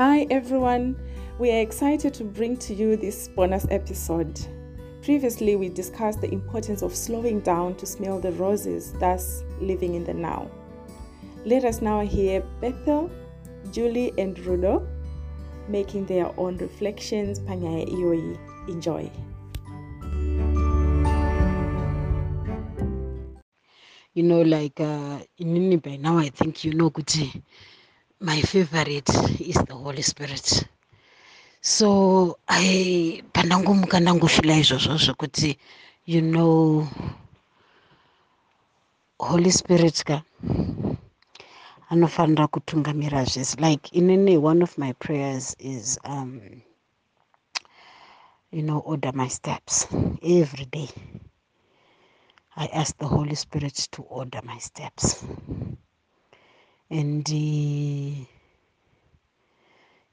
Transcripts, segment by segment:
Hi everyone, we are excited to bring to you this bonus episode. Previously, we discussed the importance of slowing down to smell the roses, thus living in the now. Let us now hear Bethel, Julie, and Rudo making their own reflections. Panyaya Ioi. Enjoy. you know like uh, inini by now i think you know kuti my favorite is the holy spirit. So i pandangomuka ndangofila izvozvo zvekuti you know holy spirit ka anofanira kutungamira zvese like inini one of my prayers is um, you know order my steps. Every day I ask the Holy Spirit to order my steps. And uh,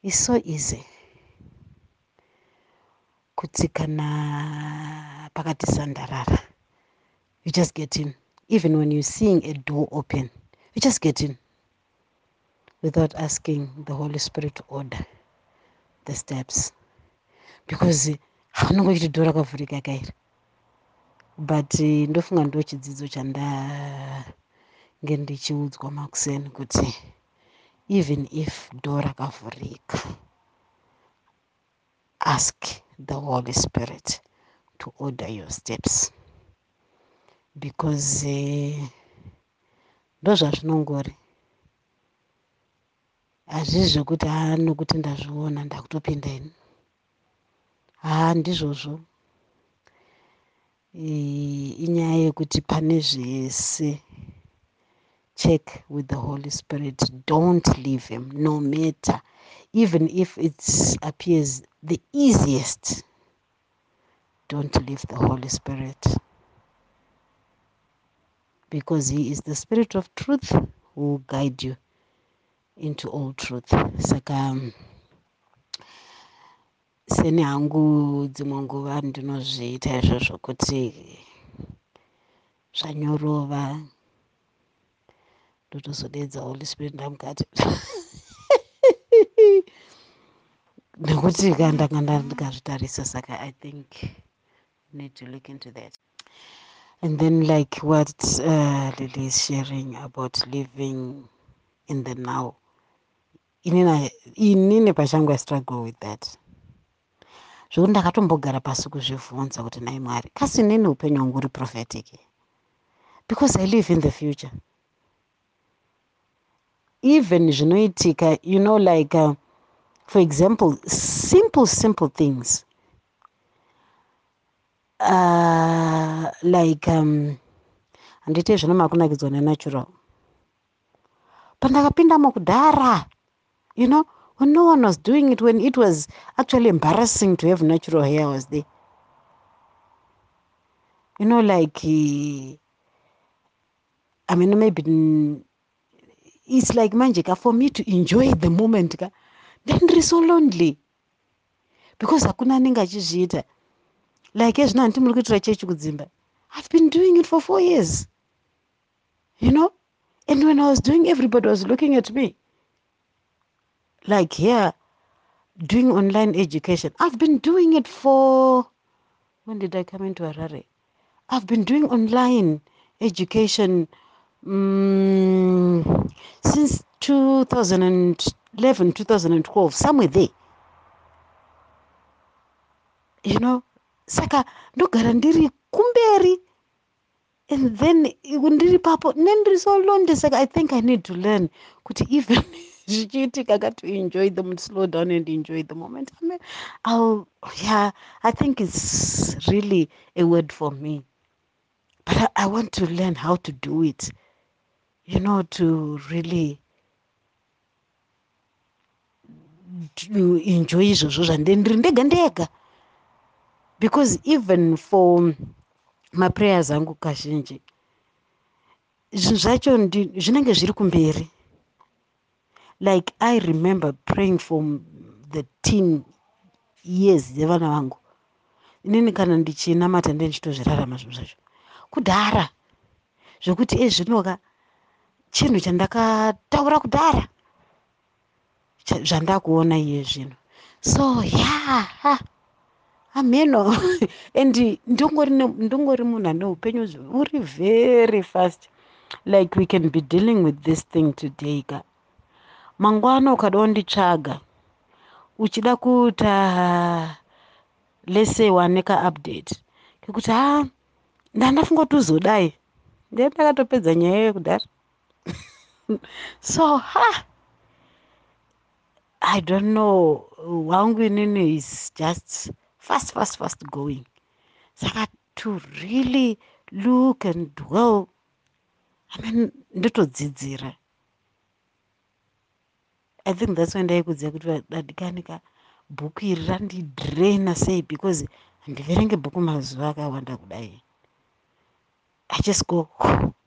it's so easy. kuti kana pakati sandarara. You just get in. Even when you're seeing a door open you just get in without asking the holy spirit to order the steps. Because haunongo chiti dho rakavhurika kairi. But uh, ndofunga ndo chidzidzo chandange ndichiudzwa makuseni kuti even if do rakavhurika ask the holy spirit to order your steps. Because uh, ndo zvazvinongori hazvizvi zvekuti haa nokuti ndazviona ndakutopinda ini. Haa ndizvozvo. Inyaya yekuti pane zvese check with the holy spirit. Don't leave him no matter. Even if it appears the easiest don't leave the holy spirit. Because he is the spirit of truth who will guide you into all truth. Saka so, seni hangu dzimwe nguva ndinozviita izvozvo kuti zvanyorova ndotozodedza holy spirit ndamukati. Nekuti kandanga ndikazvitarisa saka i think need to look into that. And then like what uh, lily is sharing about living in the now. Inini pachangu i struggle with that. Zvokuti ndakatombogara pasi kuzvibvunza kuti nai mwari kasi nini upenyu hwangu uri prophetic? Because i live in the future even zvinoitika you know like uh, for example simple simple things uh, like um, handiti zvino makunakidzwa nenatural pandakapindamo kudhara you know when no one was doing it, when it was actually embarrassing to have natural hair, was there. You know, like, uh, I mean, maybe it's like magic for me to enjoy the moment. Then it's so lonely. Because hakuna ninga achizviita like ezvino handiti muri kuitira chechi kudzimba i've been doing it for four years. You know? And when i was doing everybody was looking at me. Like here doing online education. I've been doing it for when did i come into harare? I've been doing online education um, since 2011 2012 somewhere there. You know saka ndogara ndiri kumberi and then ndiri papo nendiri so londe saka i think i need to learn kuti even zvichiitika ka to enjoy them slow down and enjoy the moment. I mean i'll yeah i think it's really a word for me. But i, I want to learn how to do it you know to really enjoy izvozvo zvandendiri ndega ndega. Because even for maprayers angu kazhinji zvinhu zvacho zvinenge zviri kumberi. Like i remember praying for the teen years dzevana vangu. Inini kana ndichinamata nde ndichitozvirarama zvinhu zvacho. Kudhara zvokuti ezvinoka chinhu chandakataura kudhara zvandakuona iye zvino. So yeah ameno and ndongori munhu ane upenyu uri very fast. Like we can be dealing with this thing today ka. Mangwana ukada unditsvaga uchida kuita lese wane kaupdate kekuti ha ndandafunga kuti uzodai. Ndee ndakatopedza nyaya yekudhara so ha! I don't know hwangu inini is just fast fast fast going. Saka to really look and dwell i mean ndotodzidzira. I think that's why ndaikudziva kuti dadikanika bhuku iri randidraina sei because handiverenge bhuku mazuva akawanda kudai i just go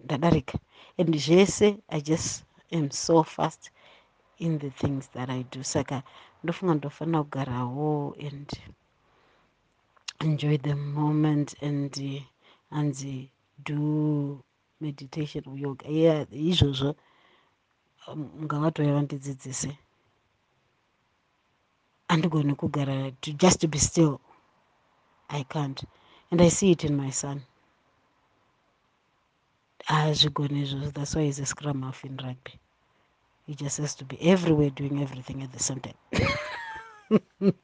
ndadarika. And zvese i just am so fast in the things that i do. Saka ndofunga ndofanira kugarawo and enjoy the moment and hanzi uh, do meditation yoga. Yeah izvozvo ngavatouya vandidzidzise handigoni kugara just to be still. I can't. And i see it in my son hazvigoni izvozvo. That's why he's a scrum half in rugby. He just has to be everywhere doing everything at the same time.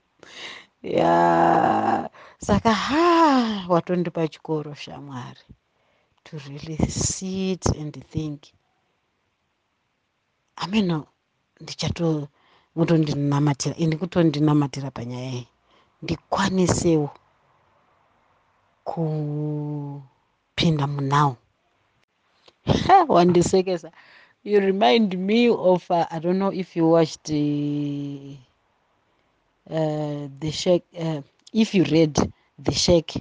Ya saka ha watondipa chikoro shamwari to really sit and think. Ameno ndichato mutondinamatira ini kutondinamatira panyaya iyi. Ndikwanisewo kupinda munao wandisekesa. You remind me of uh, i don't know if you watched uh, uh, the shek uh, if you read the shek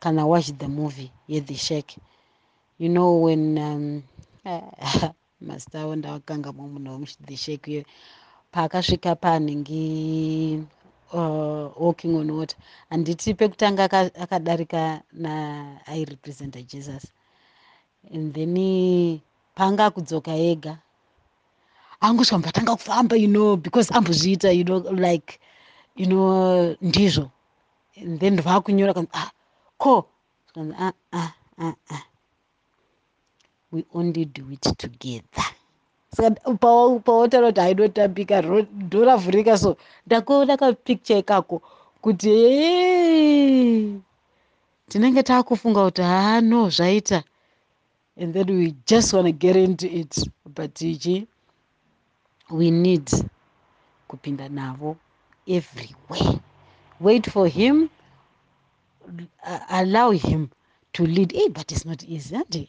kana watch the movie? Yethe shek you know when um, mastawo ndawakangamo munhu the shek uyo paakasvika paanenge uh, walking on water. Handiti pekutanga akadarika naairepresenta jesus and then panga kudzoka ega. Angosvika mbatanga kufamba you know because ambozviita you know like you know ndizvo. And then vakunyora kanzi ah ko kanzi ah, ah, ah, ah. we only do it together. Saka pawotaura kuti hainotambika ndoravhurika so ndakuona kapicture ikako kuti tinenge taakufunga kuti haa no zvaita and then we just want to get into it but ichi we need kupinda navo everywhere. Wait for him uh, allow him to lead. Hey, but it's not easy andi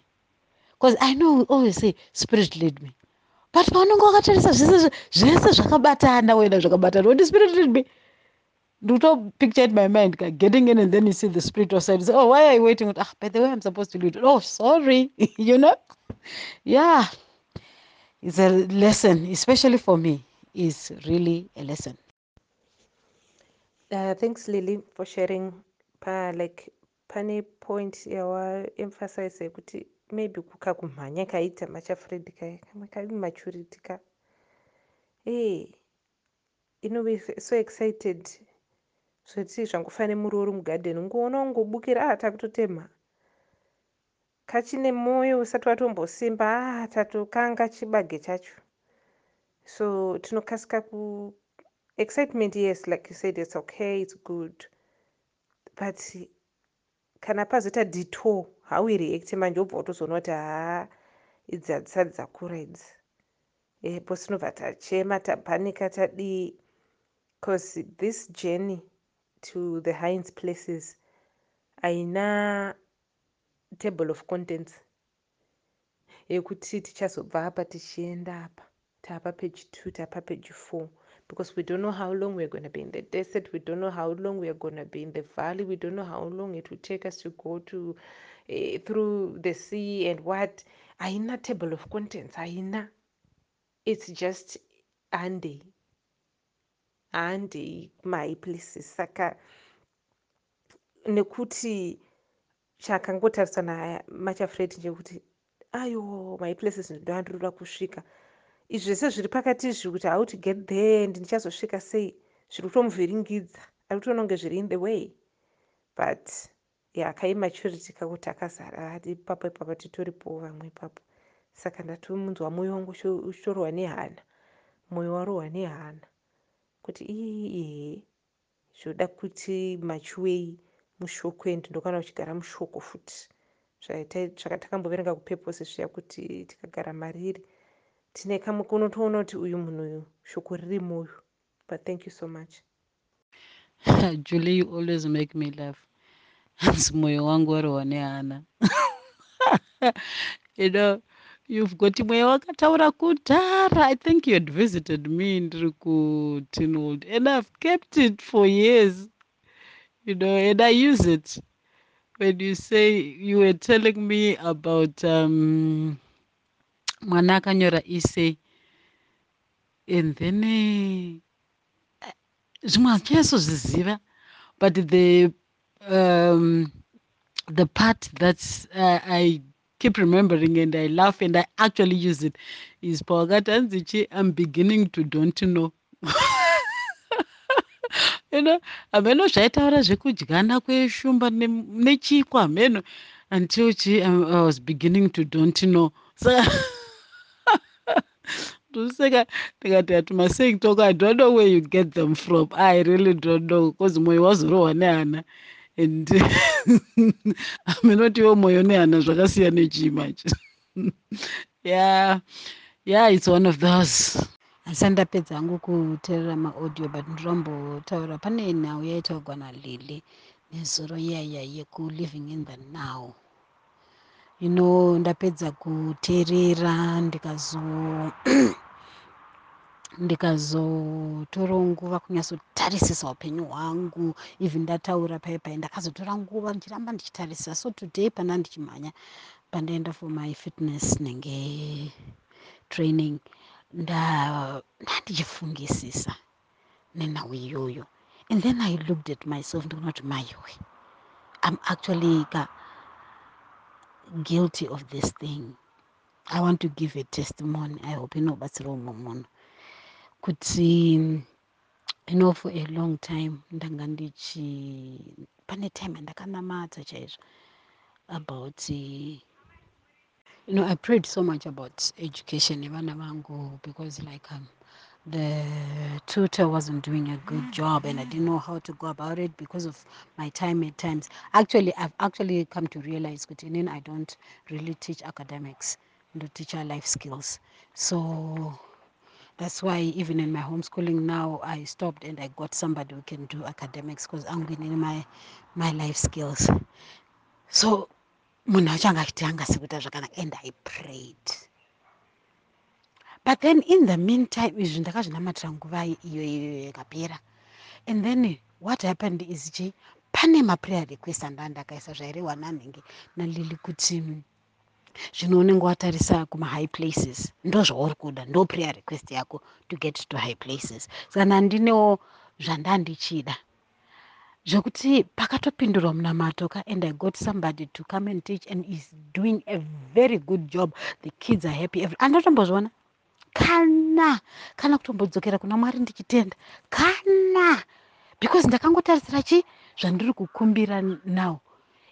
because i know we always say spirit lead me. But paunenge wakatarisa zvese zvakabatana wena zvakabatana woti spirit lead me Duto pictured my mind getting in and then you see the spirit of side. Oh, why are you waiting? Ah, by the way, I'm supposed to lead. Oh, sorry. you know? Yeah. It's a lesson, especially for me, is really a lesson. Uh, thanks, Lily, for sharing. Pa, like, pane point yawa emphasize kuti maybe kukakumhanya kaita machafred kamwe kavi maturity ka know, we're so excited zvoti zvangofane muri uri mugadheni. Ungoona ungobukira a ah, takutotemha kachine mwoyo usati watombosimba ah, tatokanga chibage chacho. So tinokasika ku excitement yes like you said it's okay it's good. But kana pazoita detour how ireacte manje wobva watozoona kuti haa idzi hadzisati dzakura idzi. Epo sinobva tachema tapanika tadii. Because this journey to the hinds places haina table of contents yekuti tichazobva apa tichienda apa taapa page two taapa page four because we don't know how long weare going to be in the desert we don't know how long weare going to be in the valley we don't know how long it will take us to go to uh, through the sea and what. Haina table of contents haina it's just ande handei my places saka nekuti chakangotarisana haya machafred ndekuti ayo my places ndoandiroda kusvika. Izvi zvese zviri pakati izvi kuti how to get there and ndichazosvika sei? Zviri kutomuvhiringidza. Ari kutoona kunge zviri in the way. But ya kaimaturity kakuti akazara ati ipapo ipapo titoripowo vamwe ipapo. Saka ndatomunzwa mwoyo wangu uchitorohwa nehana. Mwoyo warohwa nehana kuti iihe zvoda kuti machiwei mushoko endi ndokana uchigara mushoko futi. Zvakatakamboverenga kupepose zviya kuti tikagara mariri. Tine kamwe kunotoona kuti uyu munhu uyu shoko ririmo uyu but thank you so much. Julie you always make me laugh. Hanzi mwoyo wangu warohwa nehana you know you've got mweya wakataura kudhara. I think you had visited me ndiri kutinwold and i've kept it for years you know and i use it. When you say you were telling me about um, mwana akanyora isei and then eh, zvimwe handichaisozviziva but the um, the part that uh, i keep remembering and i laugh and i actually use it. Is pawakati i'm beginning to don't know. You know hameno zvaitaura zvekudyana kweshumba nechikwa hameno until chi um, i was beginning to don't know. Saka ndoseka ndikati saying talk i don't know where you get them from. I really don't know because mwoyo wazorohwa nehana and amenotiwo mwoyo nehana zvakasiya nechiimachi yeah. Yeah it's one of those. Asi ndapedza hangu kuteerera maaudio but ndirambotaura pane nhau yaitaurwa nalili nezuro iyaya yekuliving in the now. You know ndapedza kuteerera ndikazo ndikazotorawo nguva kunyatsotarisisa upenyu hwangu even ndataura paipai ndakazotora nguva ndichiramba ndichitarisisa. So today pana ndichimhanya pandaenda for my fitness nenge training ndandichifungisisa nenhau iyoyo and then i looked at myself ndikuona kuti maiwe i'm actually ka guilty of this thing. I want to give a testimony. I hope inobatsira umwe munhu kuti you know for a long time ndanga ndichi pane time yandakanamata chaizvo about you know i prayed so much about education yevana vangu because like um, the tutor wasn't doing a good job and i didn't know how to go about it because of my time at times. Actually i've actually come to realize kuti inini i don't really teach academics ndo teach life skills. So that's why even in my homeschooling now i stopped and i got somebody who can do academics because i'm winning my my life skills. So munhu acho anga achiti angasi zvakanaka and i prayed. But then in the meantime izvi ndakazvinamatira nguva iyo iyo yakapera. And then what happened is chi pane maprayer request andaa ndakaisa zvairewa nanhenge nalili kuti zvino unenge watarisa kumahigh places. Ndo zvauri kuda ndo prayer request yako to get to high places. Saka nandinewo zvandandichida. Zvokuti pakatopindurwa munamato ka and i got somebody to come and teach and is doing a very good job. The kids are happy. Andotombozviona kana kana kutombodzokera kuna mwari ndichitenda? Kana because ndakangotarisira chi zvandiri kukumbira now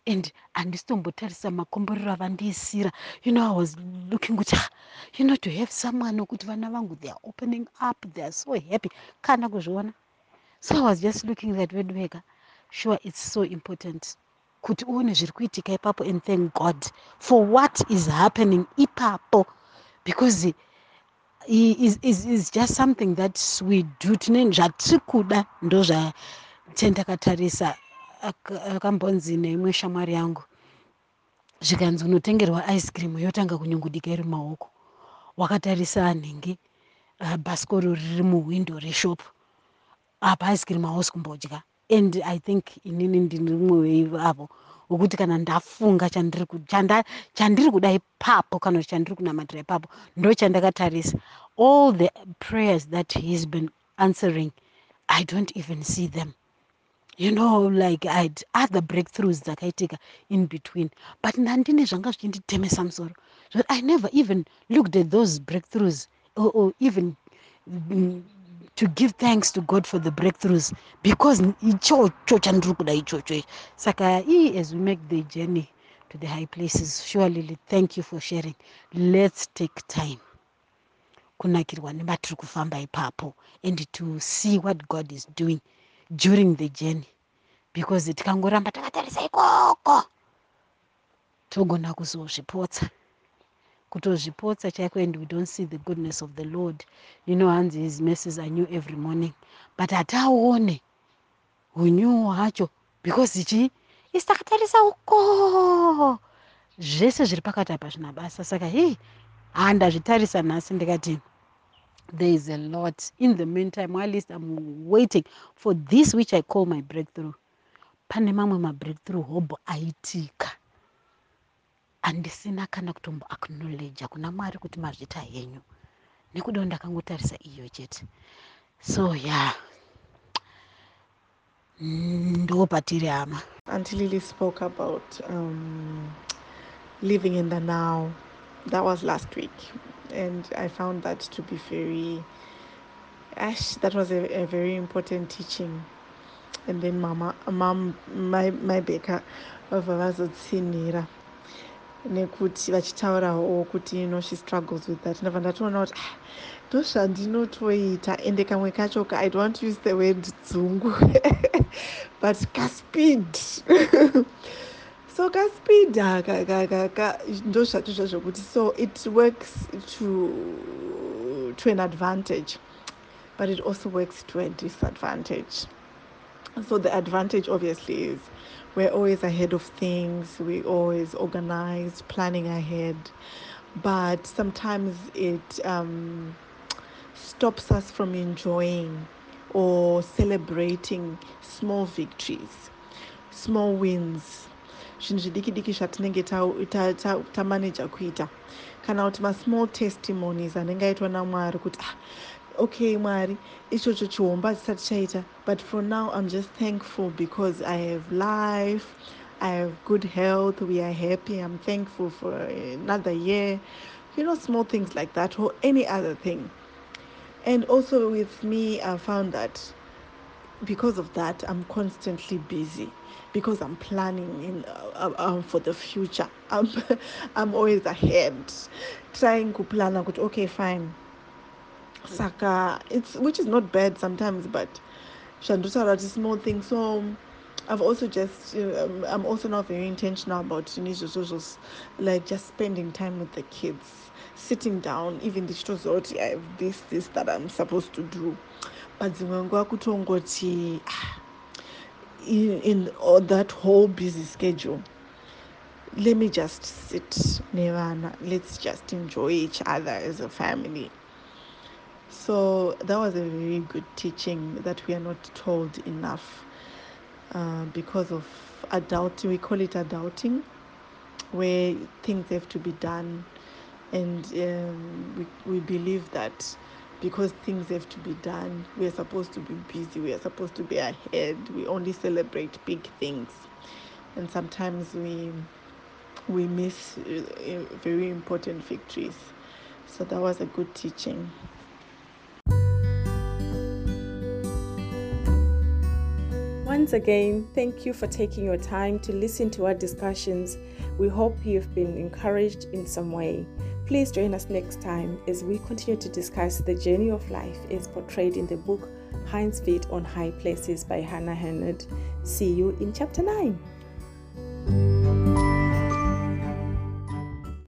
and handisitombotarisa makomborero avandiisira you know i was looking kuti you know to have someone wekuti vana vangu they are opening up they are so happy. Kana kuzviona. So i was just looking that wedu wega. Sure it's so important kuti uone zviri kuitika ipapo and thank god for what is happening ipapo. Because is, is, is just something that we do. Tine zvatiri kuda ndo zvatendakatarisa akambonzi neimwe shamwari yangu. Zvikanzi unotengerwa ice cream yotanga kunyungudika iri mumaoko. Wakatarisa anhenge uh, bhasikoro riri muhwindo reshopu apa ice cream hausi kumbodya. And i think inini ndiri mumwe weavo wekuti kana ndafunga chandiri kuda ipapo kana kuti chandiri kunamatira ipapo ndo chandakatarisa all the prayers that he's been answering i don't even see them you know like i'd other breakthroughs dzakaitika in between. But ndandine zvanga zvichinditemesa musoro i never even looked at those breakthroughs or, or even mm, to give thanks to god for the breakthroughs because ichocho chandiri kuda ichocho ichi saka ii as we make the journey to the high places surely thank you for sharing. Let's take time kunakirwa nematiri kufamba ipapo and to see what god is doing during the journey because tikangoramba takatarisa ikoko. Togona kuzozvipotsa. Kutozvipotsa chaiko and we don't see the goodness of the lord. You know hanzi his messes are new every morning. But hataone unyuwo hacho because ichi isi takatarisa uko zvese zviri pakati apa zvina basa. Saka hei handazvitarisa nhasi ndikati there is a lot. In the meantime while least i'm waiting for this which i call my breakthrough. Pane mamwe mabreakthrough hobo aitika. Handisina kana kutombo acknowledja kuna mwari kuti mazvita henyu. Nekudawo ndakangotarisa iyo chete. So ya yeah. ndo patiri hama. Auntie Lily spoke about um, living in the now. That was last week, and I found that to be very. Ash, that was a, a very important teaching. And then mama, mom, my my baker, vavazotsinira nekuti vachitaurawo kuti you know she struggles with that ndabva ndatoona kuti ah, ndozvandinotoita ende kamwe kacho ka i don't use the word dzungu but kaspeed so kaspeed aka ndo zvacho zvazvokuti so it works to to an advantage but it also works to a disadvantage. So the advantage obviously is we're always ahead of things we always organized planning ahead but sometimes it um, stops us from enjoying or celebrating small victories small wins zvinhu zvidiki diki zvatinenge tamaneja kuita. Kana kuti masmall testimonies anenge aitwa namwari kuti ah, okay mwari ichocho chihomba chisati chaita but for now i'm just thankful because i have life i have good health we are happy i'm thankful for another year. You know small things like that or any other thing. And also with me i found that because of that i'm constantly busy because i'm planning in uh, uh, for the future. I'm i'm always ahead trying to plan okay fine. Saka it's which is not bad sometimes but shandotaura kuti small thing so i've also just um, i'm also not very intentional about you know, like just spending time with the kids sitting down even ndichitoziva kuti i have this this that i'm supposed to do but nguva kutongoti ah, in, in that whole busy schedule let me just sit nevana let's just enjoy each other as a family so that was a very good teaching that we are not told enough uh, because of adulting. We call it adulting, where things have to be done, and um, we, we believe that because things have to be done, we are supposed to be busy, we are supposed to be ahead, we only celebrate big things, and sometimes we we miss uh, very important victories. So that was a good teaching. Once again, thank you for taking your time to listen to our discussions. We hope you've been encouraged in some way. Please join us next time as we continue to discuss the journey of life as portrayed in the book Hind's Feet on High Places by Hannah Hennard. See you in chapter 9.